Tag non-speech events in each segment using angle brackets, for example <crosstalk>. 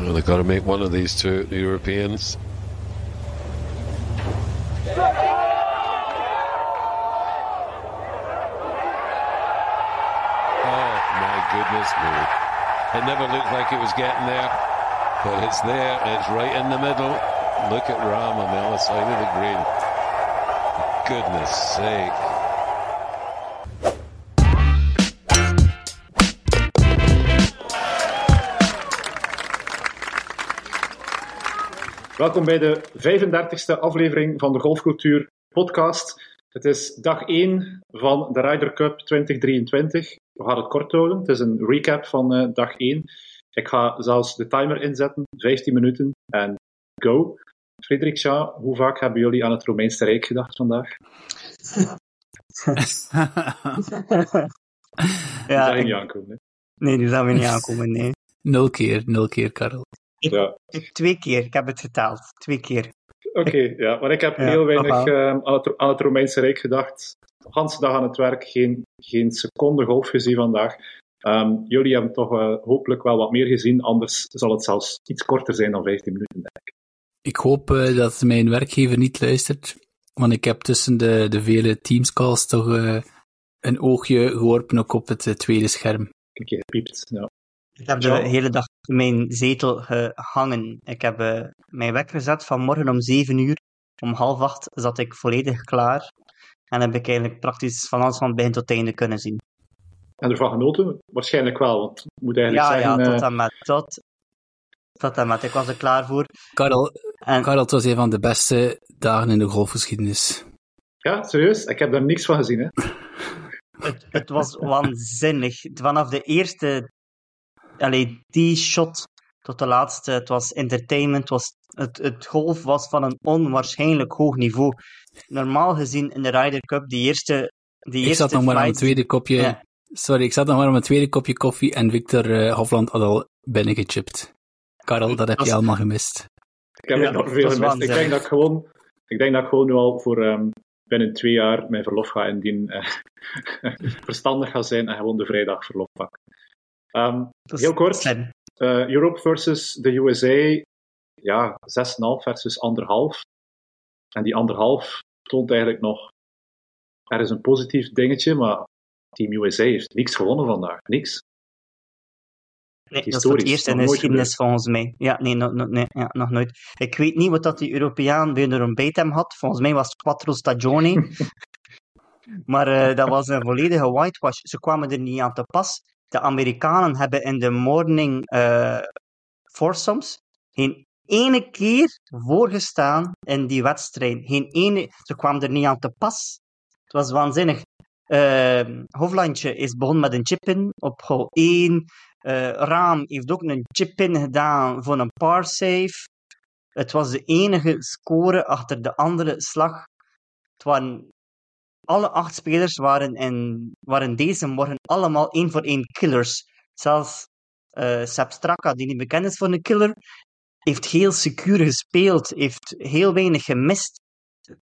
Well, they've got to make one of these two, Europeans. Oh my goodness me. It never looked like it was getting there, but it's there. It's right in the middle. Look at Ram on the other side of the green. Goodness sake. Welkom bij de 35e aflevering van de Golfcultuur podcast. Het is dag 1 van de Ryder Cup 2023. We gaan het kort houden. Het is een recap van uh, dag 1. Ik ga zelfs de timer inzetten, 15 minuten en go. Frederik Sja, hoe vaak hebben jullie aan het Romeinse Rijk gedacht vandaag? <laughs> ja, ik... niet aankomen. Hè? Nee, die zou we niet aankomen, nee. Nul keer, nul keer, Karel. Ik, ja. ik, twee keer, ik heb het geteld. Twee keer. Oké, okay, ja, maar ik heb ja, heel weinig uh, aan, het, aan, het, Romeinse Rijk gedacht. De hele dag aan het werk, geen, geen seconde golf gezien vandaag. Um, jullie hebben toch uh, hopelijk wel wat meer gezien, anders zal het zelfs iets korter zijn dan 15 minuten, denk ik. Ik hoop uh, dat mijn werkgever niet luistert, want ik heb tussen de, de vele Teamscalls toch een oogje geworpen ook op het tweede scherm. Een keer piept, ja. Ik heb de hele dag in mijn zetel gehangen. Ik heb uh, mijn wekker gezet vanmorgen om 7 uur. Om half acht zat ik volledig klaar. En heb ik eigenlijk praktisch van alles van begin tot einde kunnen zien. En ervan genoten? Waarschijnlijk wel, want ik moet eigenlijk ja, zeggen... Ja, tot en met. Tot, tot en met. Ik was er klaar voor. Karel, en... Karel, het was een van de beste dagen in de golfgeschiedenis. Ja, serieus? Ik heb daar niks van gezien, hè? <laughs> het, het was waanzinnig. Vanaf de eerste allee, die shot tot de laatste, het was entertainment, was, het, het golf was van een onwaarschijnlijk hoog niveau. Normaal gezien in de Ryder Cup, die eerste die Ik eerste zat nog maar aan tweede kopje... Ja. Sorry, ik zat nog maar aan mijn tweede kopje koffie en Victor eh, Hofland had al binnengechipt. Karel, dat heb Dat je allemaal gemist. Ik heb Ja, dat veel is gemist. Ik denk dat ik gewoon, ik denk dat ik gewoon nu al voor ehm, binnen twee jaar mijn verlof ga indienen. eh, <laughs> verstandig ga zijn en gewoon de vrijdag verlof pak. Ehm, heel kort. eh, Europe versus de USA. Ja, 6,5 versus anderhalf. En die anderhalf toont eigenlijk nog. Er is een positief dingetje, maar Team USA heeft niks gewonnen vandaag. Niks. Nee, dat is voor het eerst in de geschiedenis volgens mij. Ja, nee, no- no- nee, ja, nog nooit. Ik weet niet wat dat die Europeaan bij de ontbijt hem had. Volgens mij was het Quattro Stagioni. <laughs> maar eh, dat was een volledige whitewash. Ze kwamen er niet aan te pas. De Amerikanen hebben in de morning eh foursomes geen ene keer voorgestaan in die wedstrijd. Geen ene, ze kwamen er niet aan te pas. Het was waanzinnig. Eh, Hoflandje is begonnen met een chip-in op hole 1. Eh, Raam heeft ook een chip-in gedaan voor een par save. Het was de enige score achter de andere slag. Het waren, alle acht spelers waren, in, waren deze morgen allemaal één voor één killers. Zelfs eh Sepp Straka, die niet bekend is voor een killer, heeft heel secuur gespeeld, heeft heel weinig gemist.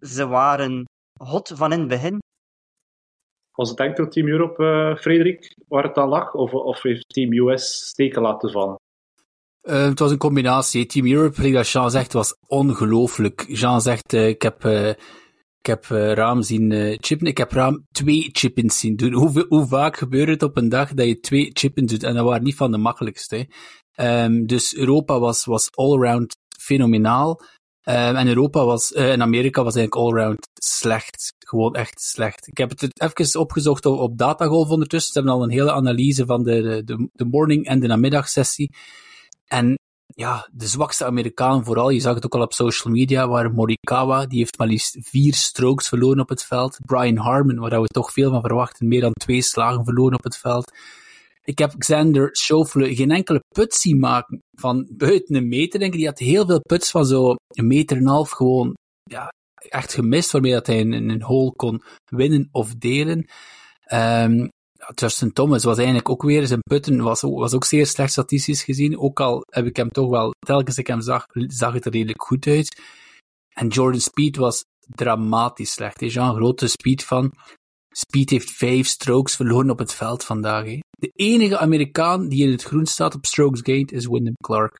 Ze waren hot van in het begin. Was het enkel Team Europe, eh, Frederik, waar het aan lag? Of, of heeft Team US steken laten vallen? Eh, het was een combinatie. Team Europe, dat Jean zegt, was ongelooflijk. Jean zegt, eh, ik heb, eh, heb eh, Raam zien eh, chippen. Ik heb Raam twee chippins zien doen. Hoe, hoe vaak gebeurt het op een dag dat je twee chippins doet? En dat waren niet van de makkelijkste. Ehm, dus Europa was, was allround fenomenaal. Ehm, en Europa was, eh, en Amerika was eigenlijk allround slecht. Gewoon echt slecht. Ik heb het even opgezocht op, Datagolf ondertussen. Ze hebben al een hele analyse van de, de, de morning- en de namiddagsessie. En ja, de zwakste Amerikaan vooral, je zag het ook al op social media, waren Morikawa, die heeft maar liefst vier strokes verloren op het veld. Brian Harmon, waar we toch veel van verwachten, meer dan twee slagen verloren op het veld. Ik heb Xander Schauffele geen enkele put zien maken van buiten een meter, denk ik. Die had heel veel puts van zo een meter en een half gewoon, ja, echt gemist, waarmee dat hij een, een hole kon winnen of delen. Ja, Justin Thomas was eigenlijk ook weer, zijn putten was, was ook zeer slecht statistisch gezien. Ook al heb ik hem toch wel, telkens ik hem zag, zag het er redelijk goed uit. En Jordan Speed was dramatisch slecht. Hij is een grote Speed van. Speed heeft vijf strokes verloren op het veld vandaag. De enige Amerikaan die in het groen staat op strokes gained is Wyndham Clark.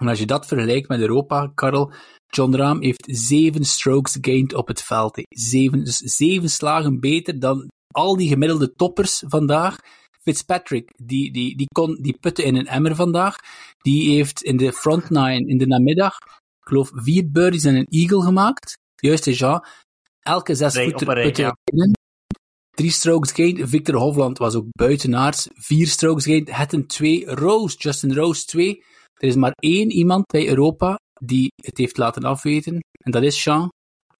En als je dat vergelijkt met Europa, Karel, John Rahm heeft zeven strokes gained op het veld. Zeven, dus zeven slagen beter dan al die gemiddelde toppers vandaag. Fitzpatrick, die, die, die kon die putten in een emmer vandaag. Die heeft in de front nine in de namiddag, ik geloof, vier birdies en een eagle gemaakt. Juist is ja. Elke zes rij, putten ja. in. Drie strokes gained. Victor Hovland was ook buitenaards. Vier strokes gained. Hatton twee. Rose, Justin Rose twee. Er is maar één iemand bij Europa die het heeft laten afweten. En dat is Sean.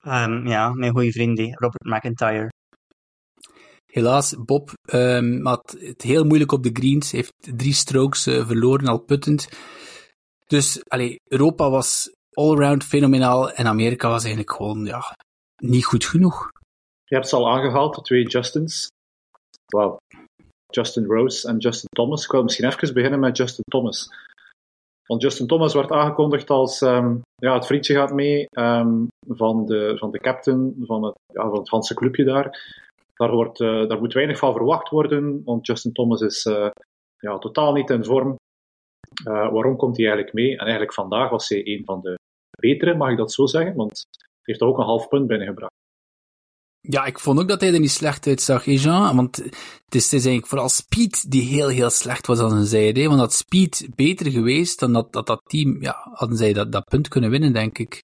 Ehm, ja, mijn goede vriend, hè, Robert McIntyre. Helaas, Bob ehm, had het heel moeilijk op de greens. Heeft drie strokes eh, verloren, al puttend. Dus, allee, Europa was allround fenomenaal. En Amerika was eigenlijk gewoon, ja, niet goed genoeg. Je hebt ze al aangehaald, de twee Justins. Wauw. Justin Rose en Justin Thomas. Ik wil misschien even beginnen met Justin Thomas. Want Justin Thomas werd aangekondigd als ehm, ja, het vriendje gaat mee ehm, van, de, van de captain van het, ja, van het clubje daar. Daar, wordt, eh, daar moet weinig van verwacht worden, want Justin Thomas is eh, ja, totaal niet in vorm. Eh, waarom komt hij eigenlijk mee? En eigenlijk vandaag was hij een van de betere, mag ik dat zo zeggen? Want hij heeft ook een half punt binnengebracht. Ja, ik vond ook dat hij er niet slecht uitzag, Jean? Want het is, eigenlijk vooral Speed die heel, heel slecht was aan zijn zijde. Want had Speed beter geweest, dan dat dat, dat team, ja, hadden zij dat, dat punt kunnen winnen, denk ik.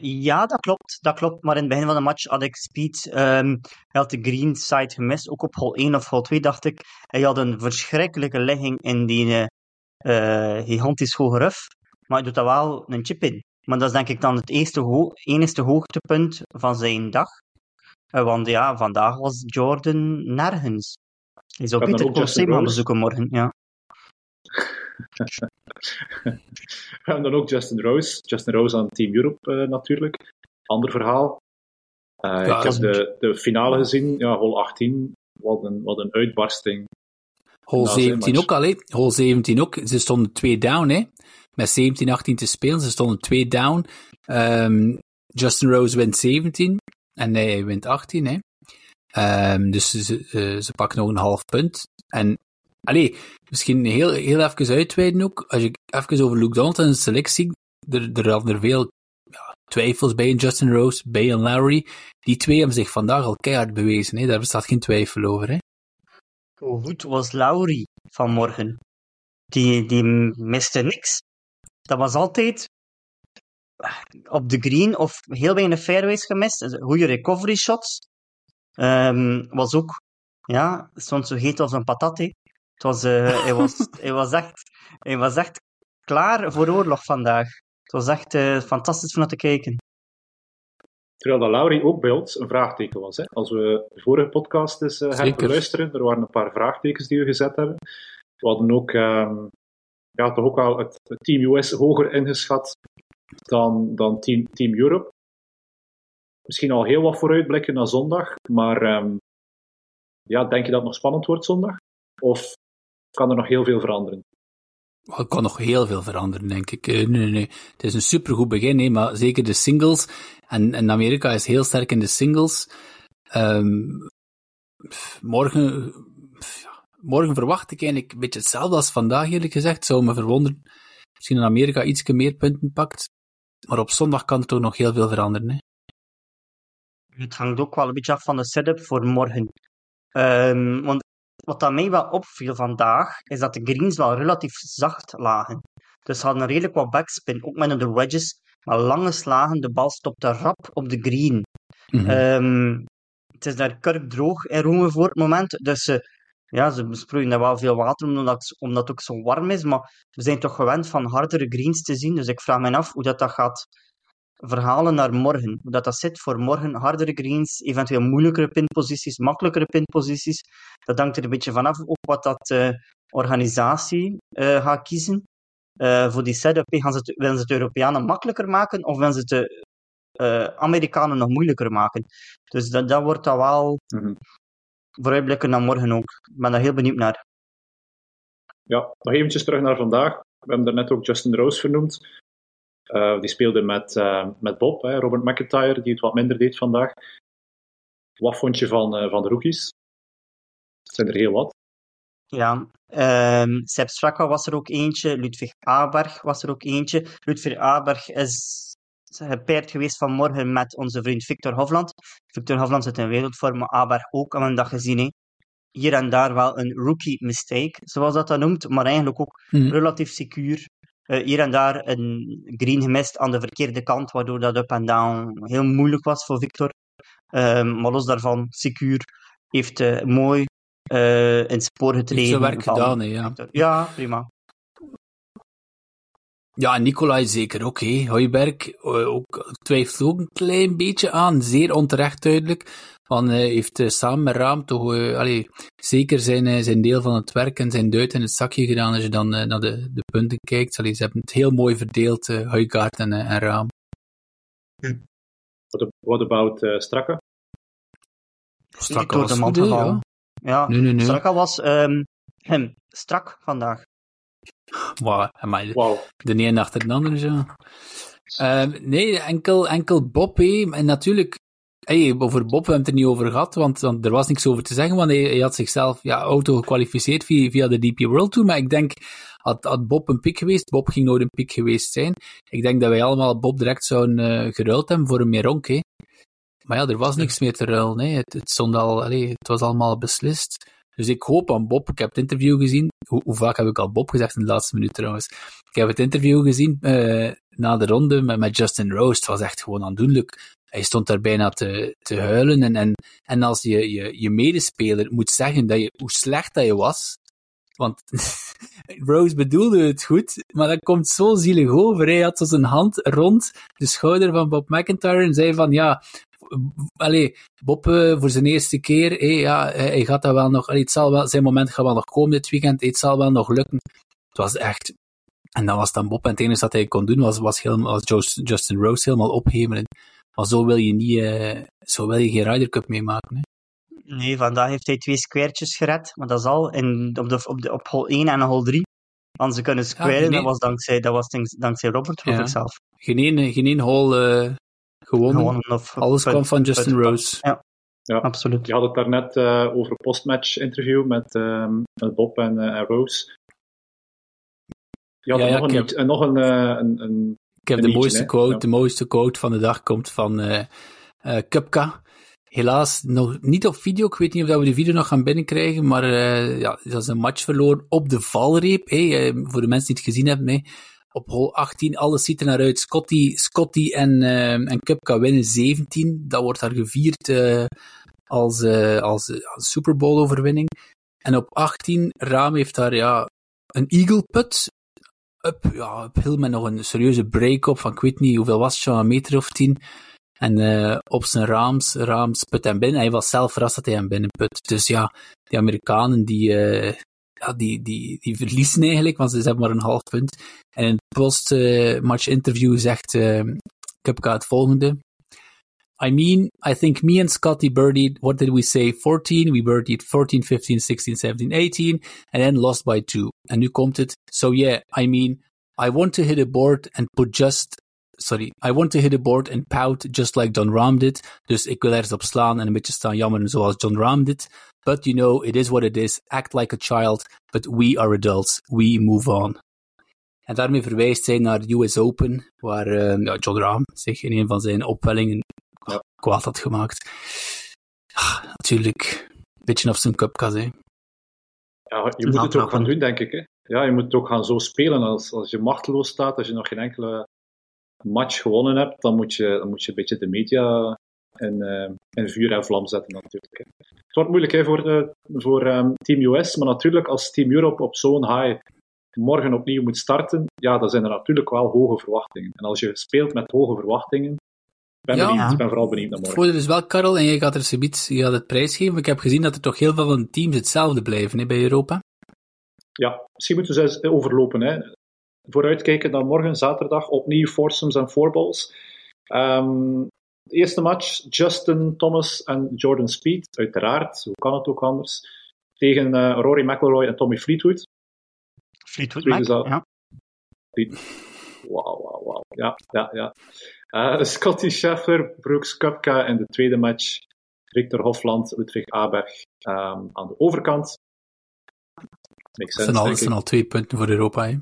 Ja, dat klopt, dat klopt. Maar in het begin van de match had ik Speed, ehm, hij had de green side gemist. Ook op hol 1 of hol 2 dacht ik. Hij had een verschrikkelijke ligging in die eh, eh, gigantisch hoge ruf. Maar hij doet daar wel een chip in. Maar dat is denk ik dan het eerste ho enigste hoogtepunt van zijn dag. Eh, want ja, vandaag was Jordan nergens. Hij zou gaan Rose. bezoeken morgen, ja. <laughs> En dan ook Justin Rose. Justin Rose aan Team Europe eh, natuurlijk. Ander verhaal. Eh, Ja, ik heb de, de finale gezien, ja, hol 18. Wat een, wat een uitbarsting. Hol Na zijn 17 match. ook al, hè. Hol 17 ook. Ze stonden twee down, hè. Met 17, 18 te spelen. Ze stonden twee down. Ehm, Justin Rose wint 17. En hij wint 18, hè. Ehm, dus ze, ze, ze pakken nog een half punt. En, allee, misschien heel, heel even uitweiden ook. Als je even over Luke Donald en selectie, er, er hadden er veel ja, twijfels bij in Justin Rose, bij en Lowry. Die twee hebben zich vandaag al keihard bewezen, hè. Daar bestaat geen twijfel over, hè. Hoe goed was Laurie vanmorgen? Die, die miste niks. Dat was altijd op de green of heel weinig fairways gemist. Goede recovery shots. Ehm, was ook, ja, stond zo heet als een patat. hè. Het was, eh, hij, was, hij, was echt, hij was echt klaar voor oorlog vandaag. Het was echt eh, fantastisch om naar te kijken. Terwijl dat Laurie ook bij ons een vraagteken was. Hè. Als we de vorige podcast eens luisteren, er waren een paar vraagtekens die we gezet hebben. We hadden ook, ehm, ja, toch ook wel het, het Team US hoger ingeschat dan, dan team, team Europe. Misschien al heel wat vooruitblikken naar zondag, maar ehm, ja, denk je dat het nog spannend wordt zondag? Of kan er nog heel veel veranderen? Wel, Het kan nog heel veel veranderen, denk ik. Eh, nee, nee, nee. Het is een supergoed begin, hè, maar zeker de singles. En, en Amerika is heel sterk in de singles. Ehm, pff, morgen, morgen verwacht ik eigenlijk een beetje hetzelfde als vandaag, eerlijk gezegd. Zou me verwonderen. Misschien dat Amerika iets meer punten pakt. Maar op zondag kan er toch nog heel veel veranderen. Hè. Het hangt ook wel een beetje af van de setup voor morgen. Ehm, want wat aan mij wel opviel vandaag, is dat de greens wel relatief zacht lagen. Dus ze hadden redelijk wat backspin, ook met de wedges. Maar lange slagen, de bal stopte rap op de green. Mhm. Ehm, het is daar kurkdroog in Rome voor het moment. Dus ze, ja, ze besproeien daar wel veel water omdat, omdat het ook zo warm is. Maar we zijn toch gewend van hardere greens te zien. Dus ik vraag me af hoe dat, dat gaat verhalen naar morgen. Hoe dat, dat zit voor morgen. Hardere greens, eventueel moeilijkere pinposities, makkelijkere pinposities. Dat hangt er een beetje vanaf ook wat dat eh, organisatie eh, gaat kiezen. Eh, voor die setup, gaan ze het, willen ze het Europeanen makkelijker maken of willen ze het de Amerikanen nog moeilijker maken? Dus dat, dat wordt dan wel Mhm. vooruitblikken naar morgen ook. Ik ben daar heel benieuwd naar. Ja, nog eventjes terug naar vandaag. We hebben daarnet ook Justin Rose vernoemd. Eh, die speelde met, eh, met Bob, hè, Robert McIntyre, die het wat minder deed vandaag. Wat vond je van, eh, van de rookies? Het zijn er heel wat. Ja, Um, Sepp Straka was er ook eentje. Ludwig Aberg was er ook eentje. Ludwig Aberg is gepaard geweest vanmorgen met onze vriend Victor Hofland. Victor Hofland zit in wereldvorm, maar Aberg ook, hebben we dat gezien. Hè. Hier en daar wel een rookie mistake, zoals dat dan noemt, maar eigenlijk ook Mhm. relatief secuur. Eh, hier en daar een green gemist aan de verkeerde kant, waardoor dat up en down heel moeilijk was voor Victor. Ehm, maar los daarvan, secuur heeft eh, mooi eh, in het spoor getreden. Zijn werk van gedaan, hè, ja. Victor. Ja, prima. Ja, Nicolai zeker ook. Hé. Hooiberg eh, ook, twijfelt ook een klein beetje aan. Zeer onterecht duidelijk. Want hij heeft eh, samen met Raam toch eh, allee, zeker zijn, eh, zijn deel van het werk en zijn duit in het zakje gedaan als je dan eh, naar de, de punten kijkt. Allee, ze hebben het heel mooi verdeeld, uh, Huigaard en, eh, en Raam. What, what about uh, Strakke? Strak door was de goed, gevallen. ja. Ja, Nee, nee, nee. Straka was ehm, hem strak vandaag. Maar Wauw. de een achter de ander zo. Ehm, nee, enkel, enkel Bob, hé. En natuurlijk, hey, over Bob hebben we het er niet over gehad, want, want er was niks over te zeggen, want hij, hij had zichzelf ja, auto gekwalificeerd via, via de DP World Tour, maar ik denk, had, had Bob een piek geweest, Bob ging nooit een piek geweest zijn, ik denk dat wij allemaal Bob direct zouden uh, geruild hebben voor een Meronk. Maar ja, er was niks meer te ruilen, hè. Het, het, stond al, allez, het was allemaal beslist. Dus ik hoop aan Bob. Ik heb het interview gezien. Hoe, hoe, vaak heb ik al Bob gezegd in de laatste minuut trouwens? Ik heb het interview gezien uh, na de ronde met, met Justin Rose. Het was echt gewoon aandoenlijk. Hij stond daar bijna te, te huilen. En, en, en als je, je je medespeler moet zeggen dat je, hoe slecht dat je was. Want <laughs> Rose bedoelde het goed, maar dat komt zo zielig over. Hij had zo zijn hand rond de schouder van Bob McIntyre en zei van ja, allee, Bob uh, voor zijn eerste keer, hey, ja, hij gaat dat wel nog, het zal wel, zijn moment gaat wel nog komen dit weekend, het zal wel nog lukken. Het was echt, en dat was dan Bob, en het enige dat hij kon doen was, was, helemaal, was Justin Rose helemaal ophemelen. Maar zo wil je niet, uh, zo wil je geen Ryder Cup meemaken. Hè. Nee, vandaag heeft hij twee squaretjes gered, maar dat is al in, op, de, op, de, op hol 1 en hol 3. Want ze kunnen squaren, ja, dat was dankzij, dat was dankzij Robert, geloof ja. ik zelf. Geen één, geen één hole uh, gewonnen. gewonnen of, Alles kwam van Justin punt, Rose. Ja. ja, absoluut. Je had het daarnet uh, over een postmatch interview met, um, met Bob en, uh, en Rose. Je had ja, ja, nog, een, heb... nog een, eh, een, een, Ik heb de liedje, mooiste quote, ja. de mooiste quote van de dag komt van uh, uh, Kupka. Helaas nog niet op video. Ik weet niet of we de video nog gaan binnenkrijgen, maar uh, ja, dat is een match verloren op de valreep. Hey, voor de mensen die het gezien hebben, hey. op hol 18, alles ziet er naar uit. Scotty, Scotty en, en Kupka winnen 17. Dat wordt daar gevierd als, als, als Super Bowl overwinning. En op 18, Raam heeft daar ja, een eagle put up, ja, uphill met nog een serieuze break-up van ik weet niet hoeveel was het, zo'n een meter of tien. En uh, op zijn raams, raams put hem binnen. Hij was zelf verrast dat hij hem binnen put. Dus ja, die Amerikanen die, uh, ja, die, die, die verliezen eigenlijk, want ze hebben maar een half punt. En in het post-match interview zegt uh, Kupka het volgende. I mean, I think me and Scotty birdied, what did we say, 14? We birdied 14, 15, 16, 17, 18, and then lost by two. And nu komt het. So yeah, I mean, I want to hit a board and put just, sorry, I want to hit a board and pout just like John Rahm did. Dus ik wil ergens op slaan en een beetje staan jammeren zoals John Rahm did. But you know, it is what it is. Act like a child, but we are adults. We move on. En daarmee verwijst hij naar de US Open, waar uh, John Rahm zich in een van zijn opwellingen. Kwaad had gemaakt. Ah, natuurlijk, een beetje op zijn cupkas, hè. Ja, je moet het ook gaan doen, denk ik. Hè. Ja, je moet het ook gaan zo spelen. Als, als je machteloos staat, als je nog geen enkele match gewonnen hebt, dan moet je, dan moet je een beetje de media in, uh, in vuur en vlam zetten, natuurlijk. Hè. Het wordt moeilijk hè, voor, uh, voor um, Team US, maar natuurlijk als Team Europe op zo'n high morgen opnieuw moet starten, ja, dan zijn er natuurlijk wel hoge verwachtingen. En als je speelt met hoge verwachtingen, ben ja, benieuwd, ik ben vooral benieuwd naar morgen. Het voordeel is wel, Karel, en jij gaat er subiet, je gaat het prijsgeven. Ik heb gezien dat er toch heel veel van de teams hetzelfde blijven hè, bij Europa. Ja, misschien moeten we eens overlopen. Hè. Vooruitkijken dan morgen, zaterdag, opnieuw foursomes en fourballs. Um, de eerste match, Justin Thomas en Jordan Speed, uiteraard, hoe kan het ook anders, tegen uh, Rory McIlroy en Tommy Fleetwood. Fleetwood Mac, ja. Wauw, wauw, wauw. Ja, ja, ja. Uh, Scotty Scheffler, Brooks Kupka in de tweede match. Victor Hofland, Ludwig Aberg um, aan de overkant. Makes Dat sense, zijn al, denk dat zijn ik. al twee punten voor Europa. Hè.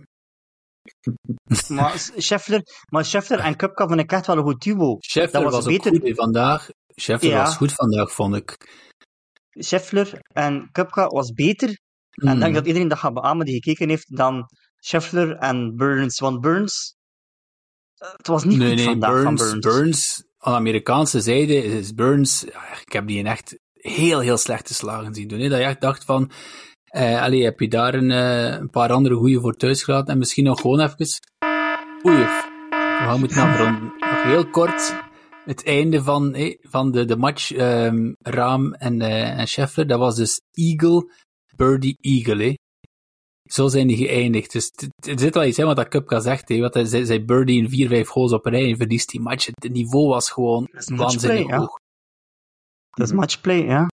<laughs> <laughs> Maar Scheffler, maar Scheffler en Kupka vond ik echt wel een goed duo. Scheffler Dat was, was ook beter. goed vandaag. Scheffler Ja. was goed vandaag, vond ik. Scheffler en Kupka was beter. En ik denk dat iedereen dat gaat beamen die gekeken heeft dan Scheffler en Burns. Want Burns, eh, het was niet nee, goed nee, vandaag Burns, van Burns. Burns, aan de Amerikaanse zijde is Burns, ik heb die in echt heel, heel slechte slagen zien doen. Hè. Dat je echt dacht van, eh, allee, heb je daar een, eh, een paar andere goeie voor thuis gelaten en misschien nog gewoon even... Oei, we gaan moeten afronden. Nog heel kort, het einde van, van de, de match, ehm, Raam en, eh en Scheffler, dat was dus Eagle, Birdie, Eagle. Zo zijn die geëindigd. Dus er zit wel iets in wat dat Kupka zegt. Hè. Wat hij zei, zei Birdie in vier, vijf goals op rij en verliest die match. Het niveau was gewoon waanzinnig ja. hoog. Dat is matchplay, ja.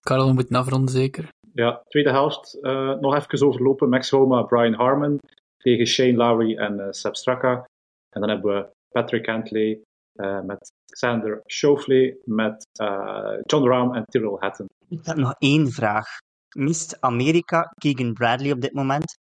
Karel, we moeten afronden zeker. Ja, tweede helft eh, nog even overlopen. Max Homa, Brian Harmon tegen Shane Lowry en eh Seb Straka. En dan hebben we Patrick Cantley eh, met Xander Schauffele, met eh, John Rahm en Tyrrell Hatton. Ik heb nog één vraag. Mist Amerika Keegan Bradley op dit moment?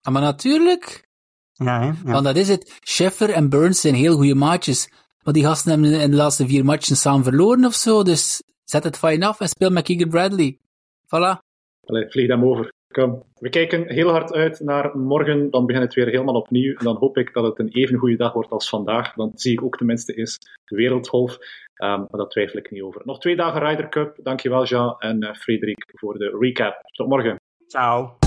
Ah, maar natuurlijk, Ja, hè? Ja. want dat is het. Scheffer en Burns zijn heel goede maatjes. Maar die gasten hebben in de laatste vier matchen samen verloren of zo. Dus zet het fijn af en speel met Keegan Bradley. Voilà. Allee, vlieg hem over. Kom. We kijken heel hard uit naar morgen. Dan begint het weer helemaal opnieuw. En dan hoop ik dat het een even goede dag wordt als vandaag. Dan zie ik ook tenminste eens de wereldgolf. Ehm, maar dat twijfel ik niet over. Nog twee dagen Ryder Cup. Dankjewel, Jean en eh, Frederik, voor de recap. Tot morgen. Ciao.